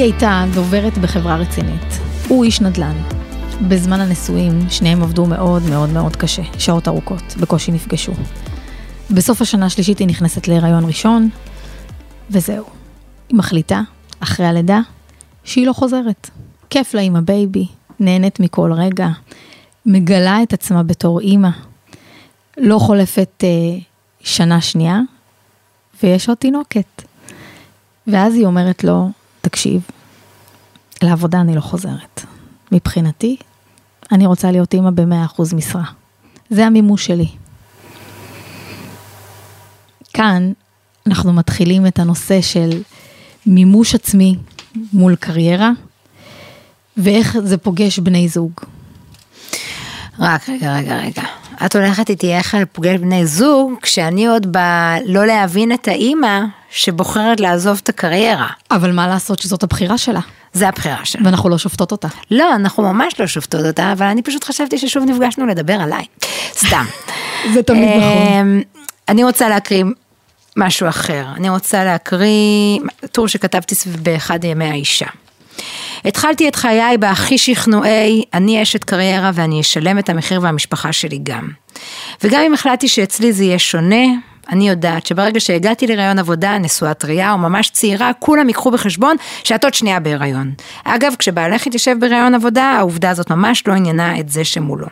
היא הייתה דוברת בחברה רצינית. הוא איש נדל"ן. בזמן הנישואים, שניהם עבדו מאוד מאוד מאוד קשה, שעות ארוכות, בקושי נפגשו. בסוף השנה השלישית היא נכנסת להיריון ראשון, וזהו. היא מחליטה, אחרי הלידה, שהיא לא חוזרת. כיף לה עם ה baby, נהנית מכל רגע, מגלה את עצמה בתור אימא. לא חולפת אה, שנה שנייה, ויש עוד תינוקת. ואז היא אומרת לו, תקשיב, לעבודה אני לא חוזרת. מבחינתי, אני רוצה להיות אימא ב-100% משרה. זה המימוש שלי. כאן אנחנו מתחילים את הנושא של מימוש עצמי מול קריירה, ואיך זה פוגש בני זוג. רק רגע, רגע, רגע. את הולכת איתי איך פוגש בני זוג, כשאני עוד בא לא להבין את האימא שבוחרת לעזוב את הקריירה. אבל מה לעשות שזאת הבחירה שלה, זה הבחירה שלה. ואנחנו לא שופטות אותה. לא, אנחנו ממש לא שופטות אותה, אבל אני פשוט חשבתי ששוב נפגשנו לדבר עליי. סתם. זה תמיד נכון. אמ, אני רוצה להקריא משהו אחר. אני רוצה להקריא טור שכתבתי באחד ימי האישה. התחלתי את חיי בהכי שכנועי, אני אשת קריירה ואני אשלם את המחיר והמשפחה שלי גם. וגם אם החלטתי שאצלי זה יהיה שונה, אני יודעת שברגע שהגעתי להיריון עבודה, נשואה טריה או ממש צעירה, כולם ייקחו בחשבון שאת עוד שנייה בהיריון. אגב, כשבעלך התיישב בהיריון עבודה, העובדה הזאת ממש לא עניינה את זה שמולו.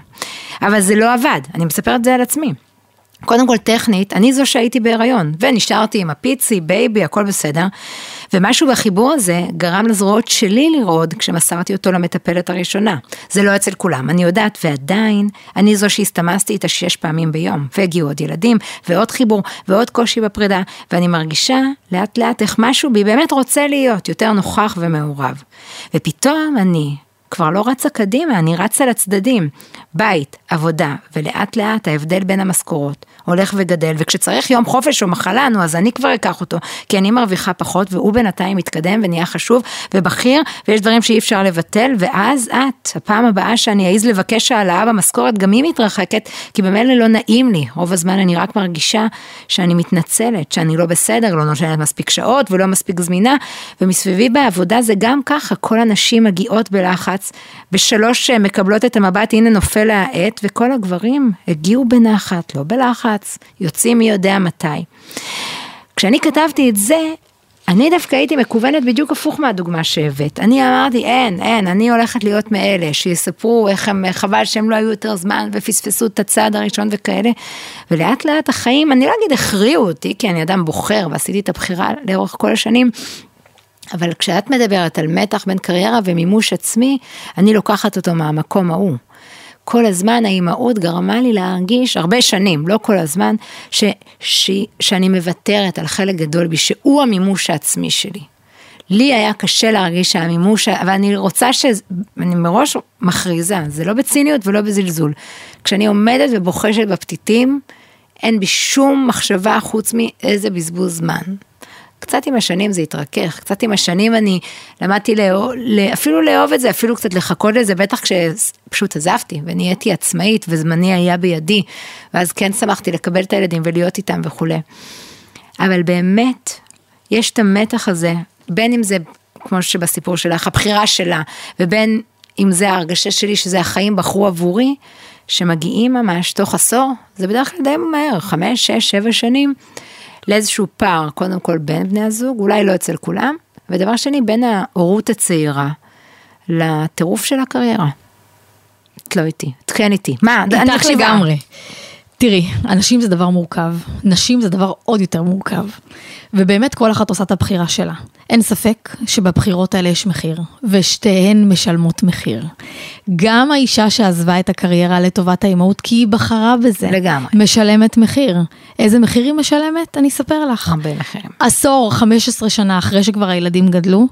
אבל זה לא עבד, אני מספרת את זה על עצמי. קודם כל טכנית, אני זו שהייתי בהיריון, ונשארתי עם הפיצי, baby, הכל בסדר. ומשהו בחיבור הזה גרם לזרועות שלי לרעוד כשמסרתי אותו למטפלת הראשונה. זה לא אצל כולם, אני יודעת, ועדיין, אני זו שהסתמסתי איתה שש פעמים ביום, והגיעו עוד ילדים, ועוד חיבור, ועוד קושי בפרידה, ואני מרגישה לאט לאט איך משהו בי באמת רוצה להיות יותר נוכח ומעורב. ופתאום אני, כבר לא רצה קדימה, אני רצה לצדדים. בית, עבודה, ולאט לאט ההבדל בין המשכורות הולך וגדל, וכשצריך יום חופש או מחלה, נו אז אני כבר אקח אותו, כי אני מרוויחה פחות, והוא בינתיים מתקדם ונהיה חשוב ובכיר, ויש דברים שאי אפשר לבטל, ואז את, הפעם הבאה שאני אעז לבקש העלאה במשכורת, גם היא מתרחקת, כי במילא לא נעים לי, רוב הזמן אני רק מרגישה שאני מתנצלת, שאני לא בסדר, לא נותנת מספיק שעות ולא מספיק זמינה, ומסביבי בעבודה זה גם ככה, כל הנשים מגיעות בלחץ, בשלוש אה, מקבלות את המבט, הנה נופל העט, וכל הגברים הגיעו בנחת, לא בלחץ, יוצאים מי יודע מתי. כשאני כתבתי את זה, אני דווקא הייתי מכוונת בדיוק הפוך מהדוגמה שהבאת. אני אמרתי, אין, אין, אני הולכת להיות מאלה שיספרו איך הם, חבל שהם לא היו יותר זמן ופספסו את הצעד הראשון וכאלה. ולאט לאט החיים, אני לא אגיד הכריעו אותי, כי אני אדם בוחר ועשיתי את הבחירה לאורך כל השנים, אבל כשאת מדברת על מתח בין קריירה ומימוש עצמי, אני לוקחת אותו מהמקום ההוא. כל הזמן האימהות גרמה לי להרגיש, הרבה שנים, לא כל הזמן, ש, ש, שאני מוותרת על חלק גדול בי, שהוא המימוש העצמי שלי. לי היה קשה להרגיש שהמימוש, אבל אני רוצה ש... אני מראש מכריזה, זה לא בציניות ולא בזלזול. כשאני עומדת ובוחשת בפתיתים, אין בי שום מחשבה חוץ מאיזה בזבוז זמן. קצת עם השנים זה התרכך, קצת עם השנים אני למדתי לאהוב, אפילו לאהוב את זה, אפילו קצת לחכות לזה, בטח כשפשוט עזבתי ונהייתי עצמאית וזמני היה בידי, ואז כן שמחתי לקבל את הילדים ולהיות איתם וכולי. אבל באמת, יש את המתח הזה, בין אם זה, כמו שבסיפור שלך, הבחירה שלה, ובין אם זה ההרגשה שלי שזה החיים בחרו עבורי, שמגיעים ממש תוך עשור, זה בדרך כלל די מהר, חמש, שש, שבע שנים. לאיזשהו פער, קודם כל בין בני הזוג, אולי לא אצל כולם, ודבר שני, בין ההורות הצעירה לטירוף של הקריירה. את לא איתי, את כן איתי. מה, אני איתך לגמרי. תראי, אנשים זה דבר מורכב, נשים זה דבר עוד יותר מורכב. ובאמת כל אחת עושה את הבחירה שלה. אין ספק שבבחירות האלה יש מחיר, ושתיהן משלמות מחיר. גם האישה שעזבה את הקריירה לטובת האימהות, כי היא בחרה בזה. לגמרי. משלמת מחיר. איזה מחיר היא משלמת? אני אספר לך. הרבה מחירים. עשור, 15 שנה אחרי שכבר הילדים גדלו,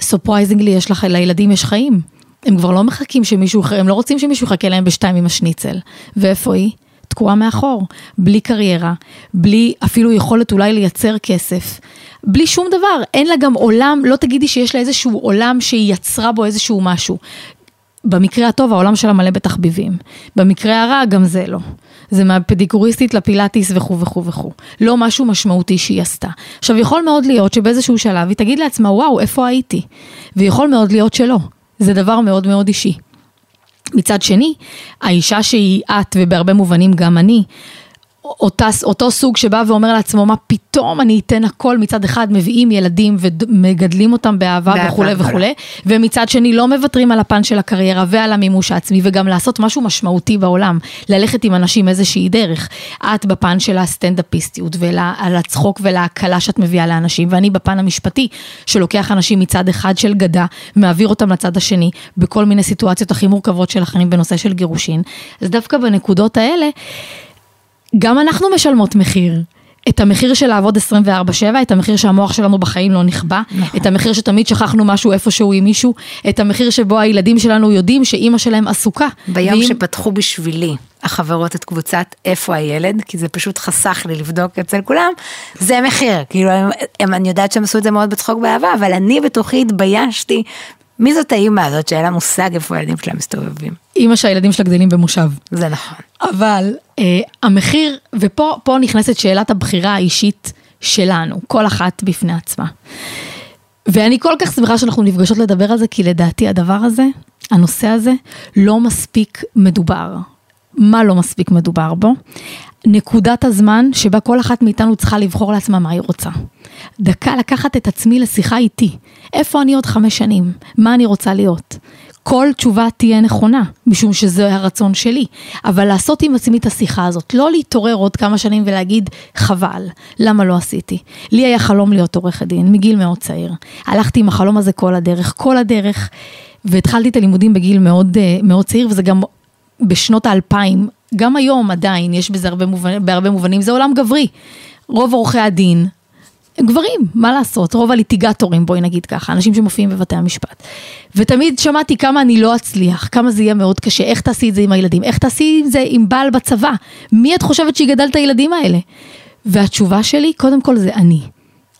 surprisingly יש לך, לילדים יש חיים. הם כבר לא מחכים שמישהו, הם לא רוצים שמישהו יחכה להם בשתיים עם השניצל. ואיפה היא? תקועה מאחור, בלי קריירה, בלי אפילו יכולת אולי לייצר כסף, בלי שום דבר, אין לה גם עולם, לא תגידי שיש לה איזשהו עולם שהיא יצרה בו איזשהו משהו. במקרה הטוב העולם שלה מלא בתחביבים, במקרה הרע גם זה לא. זה מהפדיקוריסטית לפילאטיס וכו' וכו' וכו'. לא משהו משמעותי שהיא עשתה. עכשיו יכול מאוד להיות שבאיזשהו שלב היא תגיד לעצמה וואו איפה הייתי? ויכול מאוד להיות שלא. זה דבר מאוד מאוד אישי. מצד שני, האישה שהיא את ובהרבה מובנים גם אני, אותה, אותו סוג שבא ואומר לעצמו, מה פתאום אני אתן הכל, מצד אחד מביאים ילדים ומגדלים אותם באהבה וכולי וכולי, ומצד שני לא מוותרים על הפן של הקריירה ועל המימוש העצמי, וגם לעשות משהו משמעותי בעולם, ללכת עם אנשים איזושהי דרך. את בפן של הסטנדאפיסטיות, ועל הצחוק ולהקלה שאת מביאה לאנשים, ואני בפן המשפטי, שלוקח אנשים מצד אחד של גדה, מעביר אותם לצד השני, בכל מיני סיטואציות הכי מורכבות של החיים בנושא של גירושין. אז דווקא בנקודות האלה, גם אנחנו משלמות מחיר. את המחיר של לעבוד 24-7, את המחיר שהמוח שלנו בחיים לא נכבה, נכון. את המחיר שתמיד שכחנו משהו איפשהו עם מישהו, את המחיר שבו הילדים שלנו יודעים שאימא שלהם עסוקה. ביום ואם... שפתחו בשבילי החברות את קבוצת איפה הילד, כי זה פשוט חסך לי לבדוק אצל כולם, זה מחיר, כאילו הם, הם, אני יודעת שהם עשו את זה מאוד בצחוק באהבה, אבל אני בתוכי התביישתי מי זאת האימא הזאת שאין לה מושג איפה הילדים שלה מסתובבים? אימא שהילדים שלה גדלים במושב. זה נכון. אבל אה, המחיר, ופה נכנסת שאלת הבחירה האישית שלנו, כל אחת בפני עצמה. ואני כל כך שמחה שאנחנו נפגשות לדבר על זה, כי לדעתי הדבר הזה, הנושא הזה, לא מספיק מדובר. מה לא מספיק מדובר בו? נקודת הזמן שבה כל אחת מאיתנו צריכה לבחור לעצמה מה היא רוצה. דקה לקחת את עצמי לשיחה איתי. איפה אני עוד חמש שנים? מה אני רוצה להיות? כל תשובה תהיה נכונה, משום שזה הרצון שלי. אבל לעשות עם עצמי את השיחה הזאת, לא להתעורר עוד כמה שנים ולהגיד, חבל, למה לא עשיתי? לי היה חלום להיות עורכת דין, מגיל מאוד צעיר. הלכתי עם החלום הזה כל הדרך, כל הדרך, והתחלתי את הלימודים בגיל מאוד, אה, מאוד צעיר, וזה גם בשנות האלפיים, גם היום עדיין, יש בזה הרבה מובנים, בהרבה מובנים, זה עולם גברי. רוב עורכי הדין, הם גברים, מה לעשות, רוב הליטיגטורים, בואי נגיד ככה, אנשים שמופיעים בבתי המשפט. ותמיד שמעתי כמה אני לא אצליח, כמה זה יהיה מאוד קשה, איך תעשי את זה עם הילדים, איך תעשי את זה עם בעל בצבא, מי את חושבת שיגדל את הילדים האלה? והתשובה שלי, קודם כל זה אני.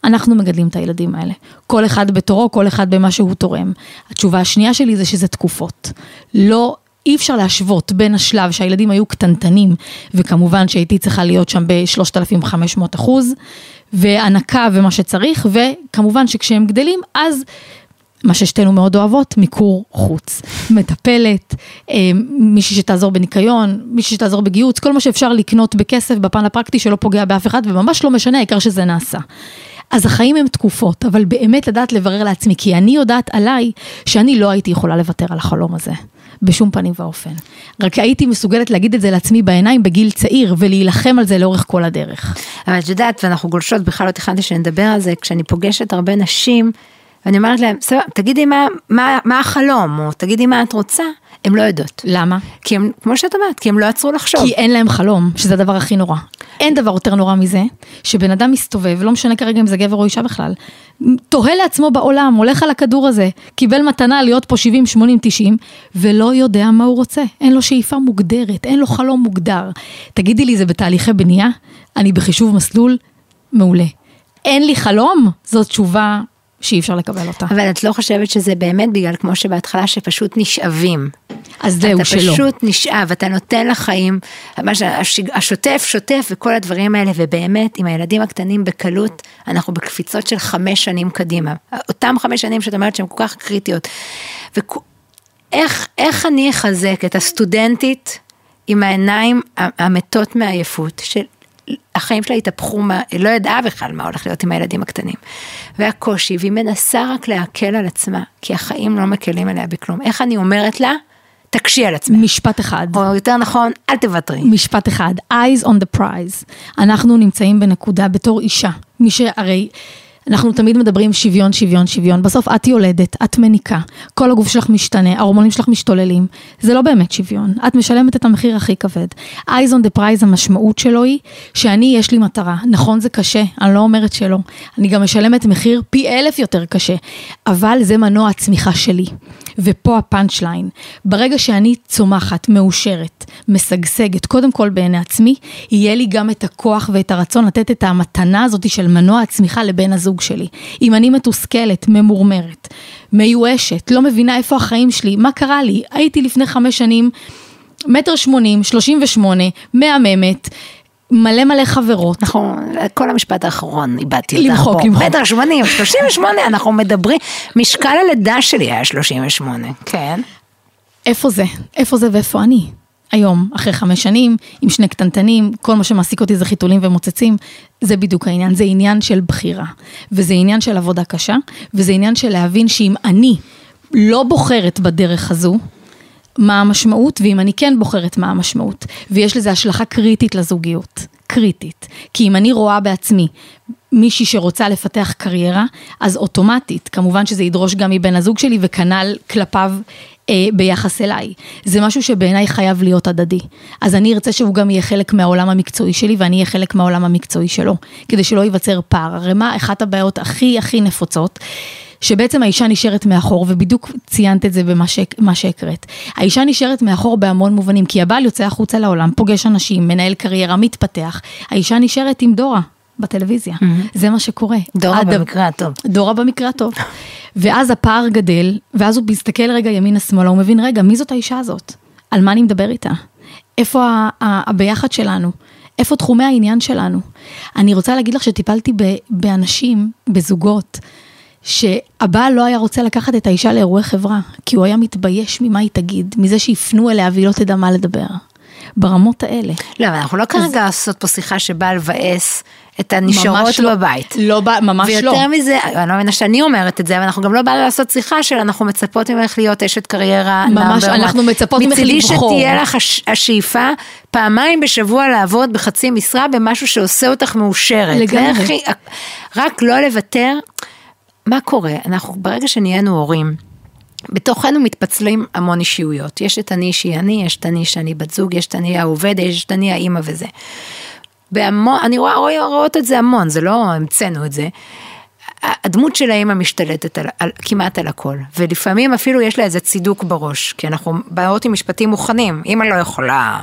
אנחנו מגדלים את הילדים האלה. כל אחד בתורו, כל אחד במה שהוא תורם. התשובה השנייה שלי זה שזה תקופות. לא אי אפשר להשוות בין השלב שהילדים היו קטנטנים, וכמובן שהייתי צריכה להיות שם ב-3,500 אחוז, והנקה ומה שצריך, וכמובן שכשהם גדלים, אז מה ששתינו מאוד אוהבות, מיקור חוץ. מטפלת, אה, מישהי שתעזור בניקיון, מישהי שתעזור בגיהוץ, כל מה שאפשר לקנות בכסף בפן הפרקטי שלא פוגע באף אחד, וממש לא משנה, העיקר שזה נעשה. אז החיים הם תקופות, אבל באמת לדעת לברר לעצמי, כי אני יודעת עליי שאני לא הייתי יכולה לוותר על החלום הזה. בשום פנים ואופן. רק הייתי מסוגלת להגיד את זה לעצמי בעיניים בגיל צעיר ולהילחם על זה לאורך כל הדרך. אבל את יודעת, ואנחנו גולשות, בכלל לא תכננתי שנדבר על זה, כשאני פוגשת הרבה נשים, ואני אומרת להם, סבבה, תגידי מה, מה, מה החלום, או תגידי מה את רוצה, הן לא יודעות. למה? כי הם, כמו שאת אומרת, כי הם לא עצרו לחשוב. כי אין להם חלום, שזה הדבר הכי נורא. אין דבר יותר נורא מזה, שבן אדם מסתובב, לא משנה כרגע אם זה גבר או אישה בכלל, תוהה לעצמו בעולם, הולך על הכדור הזה, קיבל מתנה להיות פה 70, 80, 90, ולא יודע מה הוא רוצה. אין לו שאיפה מוגדרת, אין לו חלום מוגדר. תגידי לי, זה בתהליכי בנייה? אני בחישוב מסלול? מעולה. אין לי חלום? זאת תשובה שאי אפשר לקבל אותה. אבל את לא חושבת שזה באמת בגלל כמו שבהתחלה שפשוט נשאבים. אז זהו, שלא. אתה פשוט נשאב, אתה נותן לחיים, השוטף שוטף וכל הדברים האלה, ובאמת עם הילדים הקטנים בקלות, אנחנו בקפיצות של חמש שנים קדימה. אותם חמש שנים שאת אומרת שהן כל כך קריטיות. ואיך אני אחזק את הסטודנטית עם העיניים המתות מעייפות, של החיים שלה התהפכו, מה, היא לא ידעה בכלל מה הולך להיות עם הילדים הקטנים. והקושי, והיא מנסה רק להקל על עצמה, כי החיים לא מקלים עליה בכלום. איך אני אומרת לה? תקשי על עצמך. משפט אחד. או יותר נכון, אל תוותרי. משפט אחד, eyes on the prize. אנחנו נמצאים בנקודה בתור אישה. מי שהרי... אנחנו תמיד מדברים שוויון, שוויון, שוויון, בסוף את יולדת, את מניקה, כל הגוף שלך משתנה, ההורמונים שלך משתוללים, זה לא באמת שוויון, את משלמת את המחיר הכי כבד. eyes on the prize המשמעות שלו היא שאני יש לי מטרה, נכון זה קשה, אני לא אומרת שלא, אני גם משלמת מחיר פי אלף יותר קשה, אבל זה מנוע הצמיחה שלי. ופה הפאנצ' ליין. ברגע שאני צומחת, מאושרת, משגשגת, קודם כל בעיני עצמי, יהיה לי גם את הכוח ואת הרצון לתת את המתנה הזאת של מנוע הצמיחה לבן הזוג שלי. אם אני מתוסכלת, ממורמרת, מיואשת, לא מבינה איפה החיים שלי, מה קרה לי? הייתי לפני חמש שנים מטר שמונים, שלושים ושמונה, מהממת. מלא מלא חברות. נכון, כל המשפט האחרון איבדתי אותך למחוק. למחוק. שמונים, שלושים ושמונה, אנחנו מדברים, משקל הלידה שלי היה שלושים ושמונה, כן. איפה זה? איפה זה ואיפה אני? היום, אחרי חמש שנים, עם שני קטנטנים, כל מה שמעסיק אותי זה חיתולים ומוצצים, זה בדיוק העניין, זה עניין של בחירה, וזה עניין של עבודה קשה, וזה עניין של להבין שאם אני לא בוחרת בדרך הזו, מה המשמעות, ואם אני כן בוחרת מה המשמעות. ויש לזה השלכה קריטית לזוגיות, קריטית. כי אם אני רואה בעצמי מישהי שרוצה לפתח קריירה, אז אוטומטית, כמובן שזה ידרוש גם מבן הזוג שלי וכנ"ל כלפיו אה, ביחס אליי. זה משהו שבעיניי חייב להיות הדדי. אז אני ארצה שהוא גם יהיה חלק מהעולם המקצועי שלי ואני אהיה חלק מהעולם המקצועי שלו, כדי שלא ייווצר פער. הרי מה אחת הבעיות הכי הכי נפוצות? שבעצם האישה נשארת מאחור, ובדיוק ציינת את זה במה שהקראת. האישה נשארת מאחור בהמון מובנים, כי הבעל יוצא החוצה לעולם, פוגש אנשים, מנהל קריירה, מתפתח. האישה נשארת עם דורה בטלוויזיה, mm-hmm. זה מה שקורה. דורה עד- במקרה הטוב. דורה במקרה הטוב. ואז הפער גדל, ואז הוא מסתכל רגע ימינה-שמאלה, הוא מבין, רגע, מי זאת האישה הזאת? על מה אני מדבר איתה? איפה הביחד שלנו? איפה תחומי העניין שלנו? אני רוצה להגיד לך שטיפלתי באנשים, בזוגות, שהבעל לא היה רוצה לקחת את האישה לאירועי חברה, כי הוא היה מתבייש ממה היא תגיד, מזה שיפנו אליה והיא לא תדע מה לדבר. ברמות האלה. לא, אבל אנחנו לא כרגע עושות פה שיחה שבאה לבאס את הנשארות ממש לא. בבית. לא, בא- ממש לא. ויותר מזה, אני לא מבינה שאני אומרת את זה, אבל אנחנו גם לא באנו לעשות שיחה של אנחנו מצפות ממך להיות אשת קריירה. ממש, number one. אנחנו מצפות ממך מצידי לבחור. שתהיה לך הש- השאיפה פעמיים בשבוע לעבוד בחצי משרה במשהו שעושה אותך מאושרת. לגמרי. רק לא לוותר. מה קורה? אנחנו ברגע שנהיינו הורים, בתוכנו מתפצלים המון אישיויות. יש את אני שהיא אני, יש את אני שאני בת זוג, יש את אני העובד, יש את אני האימא וזה. בהמון, אני רואה, רואה, רואות את זה המון, זה לא המצאנו את זה. הדמות של האימא משתלטת על, על, כמעט על הכל, ולפעמים אפילו יש לה איזה צידוק בראש, כי אנחנו באות עם משפטים מוכנים, אימא לא יכולה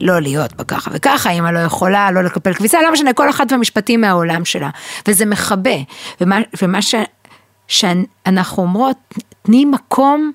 לא להיות בה ככה וככה, אימא לא יכולה לא לקפל כביסה, לא משנה, כל אחת והמשפטים מהעולם שלה, וזה מכבה, ומה, ומה ש, שאנחנו אומרות, תני מקום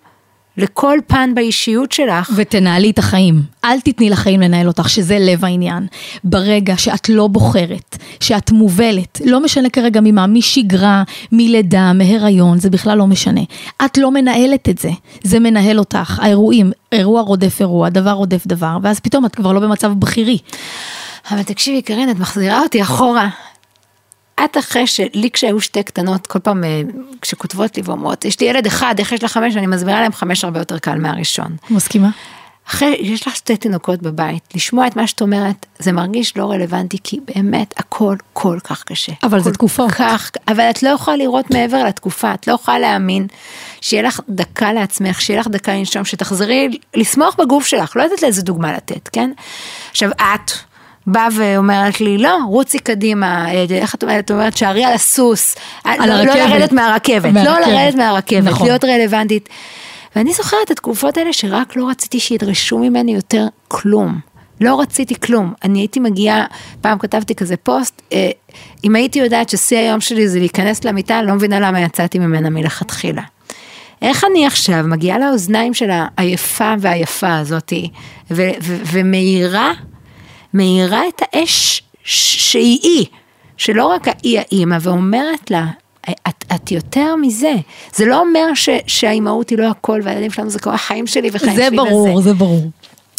לכל פן באישיות שלך, ותנהלי את החיים. אל תתני לחיים לנהל אותך, שזה לב העניין. ברגע שאת לא בוחרת, שאת מובלת, לא משנה כרגע ממה, משגרה, מלידה, מהיריון, זה בכלל לא משנה. את לא מנהלת את זה, זה מנהל אותך. האירועים, אירוע רודף אירוע, דבר רודף דבר, ואז פתאום את כבר לא במצב בכירי. אבל תקשיבי קרין, את מחזירה אותי אחורה. את אחרי שלי כשהיו שתי קטנות, כל פעם אה, כשכותבות לי ואומרות, יש לי ילד אחד, איך יש לך חמש? אני מסבירה להם חמש הרבה יותר קל מהראשון. מסכימה? אחרי, יש לך שתי תינוקות בבית, לשמוע את מה שאת אומרת, זה מרגיש לא רלוונטי, כי באמת הכל כל כך קשה. אבל זה תקופות. כך, אבל את לא יכולה לראות מעבר לתקופה, את לא יכולה להאמין שיהיה לך דקה לעצמך, שיהיה לך דקה לנשום, שתחזרי לשמוח בגוף שלך, לא יודעת לאיזה דוגמה לתת, כן? עכשיו את. באה ואומרת לי, לא, רוצי קדימה, אה, איך את אומרת? את אומרת, שערי על הסוס, על לא, לא. לרדת מהרכבת, לא מהרכבת. לרדת מהרכבת, נכון. להיות רלוונטית. ואני זוכרת את התקופות האלה שרק לא רציתי שידרשו ממני יותר כלום. לא רציתי כלום. אני הייתי מגיעה, פעם כתבתי כזה פוסט, אה, אם הייתי יודעת ששיא היום שלי זה להיכנס למיטה, לא מבינה למה יצאתי ממנה מלכתחילה. איך אני עכשיו מגיעה לאוזניים של העייפה והיפה הזאתי, ומאירה, מאירה את האש שהיא אי, שלא רק האי האימא, ואומרת לה, את, את יותר מזה, זה לא אומר ש, שהאימהות היא לא הכל והילדים שלנו זה כל החיים שלי וחיים זה שלי ברור, וזה. זה ברור.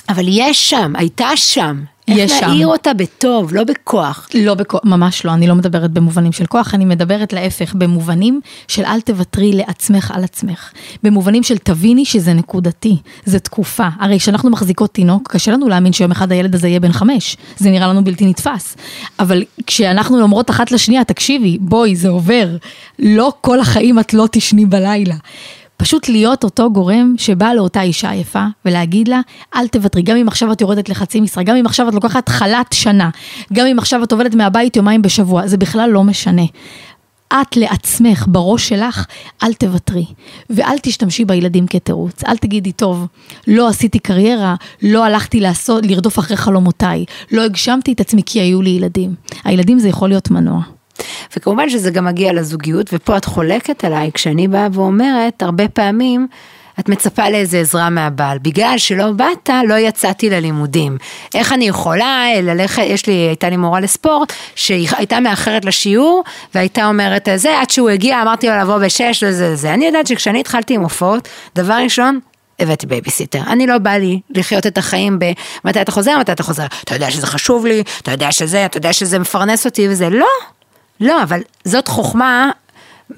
אבל יש שם, הייתה שם. איך. להעיר אותה בטוב, לא בכוח. לא, בכוח, ממש לא, אני לא מדברת במובנים של כוח, אני מדברת להפך, במובנים של אל תוותרי לעצמך על עצמך. במובנים של תביני שזה נקודתי, זה תקופה. הרי כשאנחנו מחזיקות תינוק, קשה לנו להאמין שיום אחד הילד הזה יהיה בן חמש. זה נראה לנו בלתי נתפס. אבל כשאנחנו אומרות אחת לשנייה, תקשיבי, בואי, זה עובר. לא כל החיים את לא תשני בלילה. פשוט להיות אותו גורם שבא לאותה אישה יפה ולהגיד לה, אל תוותרי, גם אם עכשיו את יורדת לחצי משרה, גם אם עכשיו את לוקחת חל"ת שנה, גם אם עכשיו את עובדת מהבית יומיים בשבוע, זה בכלל לא משנה. את לעצמך, בראש שלך, אל תוותרי. ואל תשתמשי בילדים כתירוץ. אל תגידי, טוב, לא עשיתי קריירה, לא הלכתי לעשות, לרדוף אחרי חלומותיי, לא הגשמתי את עצמי כי היו לי ילדים. הילדים זה יכול להיות מנוע. וכמובן שזה גם מגיע לזוגיות, ופה את חולקת עליי, כשאני באה ואומרת, הרבה פעמים, את מצפה לאיזה עזרה מהבעל, בגלל שלא באת, לא יצאתי ללימודים. איך אני יכולה ללכת, יש לי, הייתה לי מורה לספורט, שהיא הייתה מאחרת לשיעור, והייתה אומרת זה, עד שהוא הגיע, אמרתי לו לבוא בשש וזה זה. אני יודעת שכשאני התחלתי עם הופעות, דבר ראשון, הבאתי בייביסיטר. אני לא בא לי לחיות את החיים ב... מתי אתה חוזר, מתי אתה חוזר. אתה יודע שזה חשוב לי, אתה יודע שזה, אתה יודע שזה מפרנס אותי וזה. לא, לא, אבל זאת חוכמה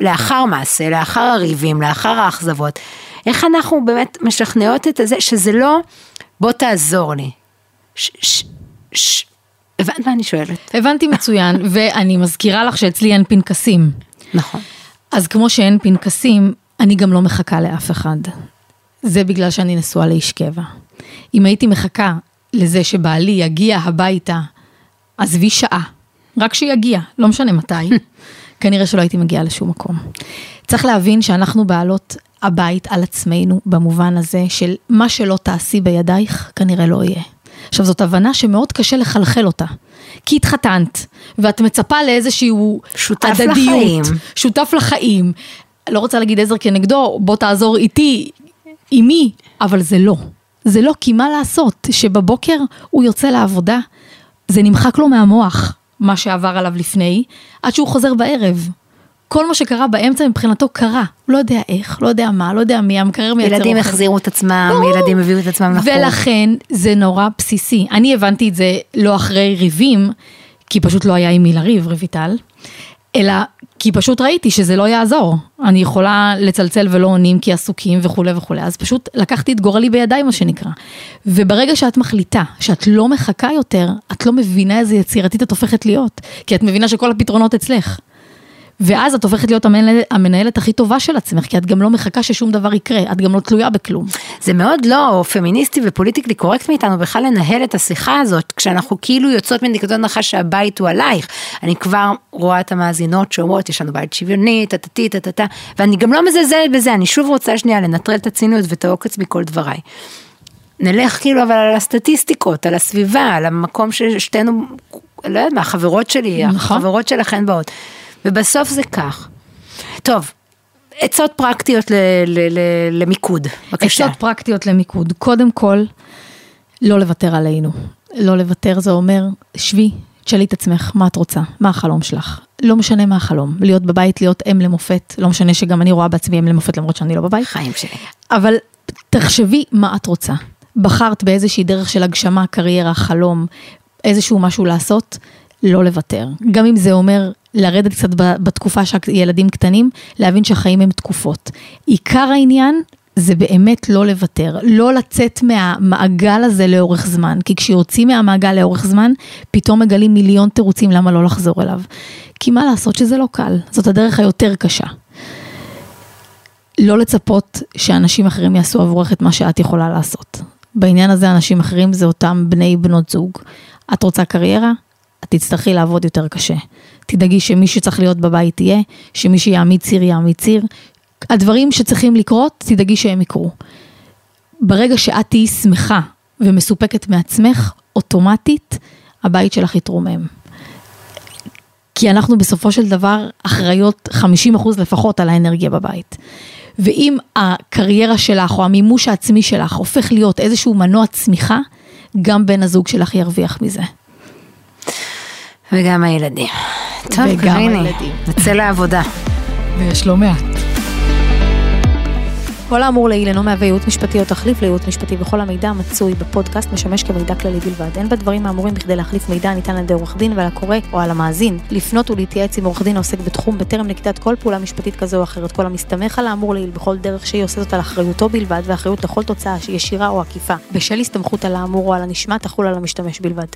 לאחר מעשה, לאחר הריבים, לאחר האכזבות. איך אנחנו באמת משכנעות את זה, שזה לא, בוא תעזור לי. ש, ש, ש, הבנת מה אני שואלת? הבנתי מצוין, ואני מזכירה לך שאצלי אין פנקסים. נכון. אז כמו שאין פנקסים, אני גם לא מחכה לאף אחד. זה בגלל שאני נשואה לאיש קבע. אם הייתי מחכה לזה שבעלי יגיע הביתה, עזבי שעה, רק שיגיע, לא משנה מתי, כנראה שלא הייתי מגיעה לשום מקום. צריך להבין שאנחנו בעלות הבית על עצמנו במובן הזה של מה שלא תעשי בידייך, כנראה לא יהיה. עכשיו זאת הבנה שמאוד קשה לחלחל אותה. כי התחתנת, ואת מצפה לאיזשהו שותף הדדיות, לחיים. שותף לחיים. לא רוצה להגיד עזר כנגדו, בוא תעזור איתי, עם מי, אבל זה לא. זה לא, כי מה לעשות, שבבוקר הוא יוצא לעבודה, זה נמחק לו מהמוח, מה שעבר עליו לפני, עד שהוא חוזר בערב. כל מה שקרה באמצע מבחינתו קרה, הוא לא יודע איך, לא יודע מה, לא יודע מי, המקרר מייצר אוכל. ילדים החזירו את עצמם, לא. ילדים הביאו את עצמם לחור. ולכן זה נורא בסיסי. אני הבנתי את זה לא אחרי ריבים, כי פשוט לא היה עם מי לריב, רויטל, אלא כי פשוט ראיתי שזה לא יעזור. אני יכולה לצלצל ולא עונים כי עסוקים וכולי וכולי, אז פשוט לקחתי את גורלי בידיי, מה שנקרא. וברגע שאת מחליטה שאת לא מחכה יותר, את לא מבינה איזה יצירתית את הופכת להיות, כי את מבינה שכל הפתרונות אצלך. ואז את הופכת להיות המנהלת, המנהלת הכי טובה של עצמך, כי את גם לא מחכה ששום דבר יקרה, את גם לא תלויה בכלום. זה מאוד לא פמיניסטי ופוליטיקלי קורקט מאיתנו בכלל לנהל את השיחה הזאת, כשאנחנו כאילו יוצאות מנקודת הנחה שהבית הוא עלייך. אני כבר רואה את המאזינות שאומרות, יש לנו בית שוויוני, טטטי, טטטה, ואני גם לא מזלזלת בזה, אני שוב רוצה שנייה לנטרל את הציניות ואת העוקץ מכל דבריי. נלך כאילו אבל על הסטטיסטיקות, על הסביבה, על המקום ששתינו, לא יודעת מה, החברות שלי, נכון. החברות שלכן באות. ובסוף זה כך. טוב, עצות פרקטיות ל- ל- ל- למיקוד, בבקשה. עצות פרקטיות למיקוד. קודם כל, לא לוותר עלינו. לא לוותר זה אומר, שבי, תשאלי את עצמך, מה את רוצה? מה החלום שלך? לא משנה מה החלום, להיות בבית, להיות אם למופת, לא משנה שגם אני רואה בעצמי אם למופת למרות שאני לא בבית. חיים שלי. אבל תחשבי מה את רוצה. בחרת באיזושהי דרך של הגשמה, קריירה, חלום, איזשהו משהו לעשות, לא לוותר. גם אם זה אומר לרדת קצת בתקופה שהילדים קטנים, להבין שהחיים הם תקופות. עיקר העניין זה באמת לא לוותר, לא לצאת מהמעגל הזה לאורך זמן, כי כשיוצאים מהמעגל לאורך זמן, פתאום מגלים מיליון תירוצים למה לא לחזור אליו. כי מה לעשות שזה לא קל, זאת הדרך היותר קשה. לא לצפות שאנשים אחרים יעשו עבורך את מה שאת יכולה לעשות. בעניין הזה אנשים אחרים זה אותם בני בנות זוג. את רוצה קריירה? את תצטרכי לעבוד יותר קשה. תדאגי שמי שצריך להיות בבית יהיה, שמי שיעמיד ציר יעמיד ציר. הדברים שצריכים לקרות, תדאגי שהם יקרו. ברגע שאת תהיי שמחה ומסופקת מעצמך, אוטומטית הבית שלך יתרומם. כי אנחנו בסופו של דבר אחראיות 50% לפחות על האנרגיה בבית. ואם הקריירה שלך או המימוש העצמי שלך הופך להיות איזשהו מנוע צמיחה, גם בן הזוג שלך ירוויח מזה. וגם הילדים. טוב, וגם הילדים. נצא לעבודה. ויש לא מעט. כל האמור לעיל אינו מהווה ייעוץ משפטי או תחליף לייעוץ משפטי וכל המידע המצוי בפודקאסט משמש כמידע כללי בלבד. אין בדברים האמורים בכדי להחליף מידע הניתן על ידי עורך דין ועל הקורא או על המאזין. לפנות ולהתייעץ עם עורך דין העוסק בתחום בטרם נקיטת כל פעולה משפטית כזו או אחרת. כל המסתמך על האמור לעיל בכל דרך שהיא עושה זאת על אחריותו בלבד ואחריות לכל תוצאה ישירה או עקיפה. בשל הסתמכות על האמור או על הנשמע תחול על המשתמש בלבד.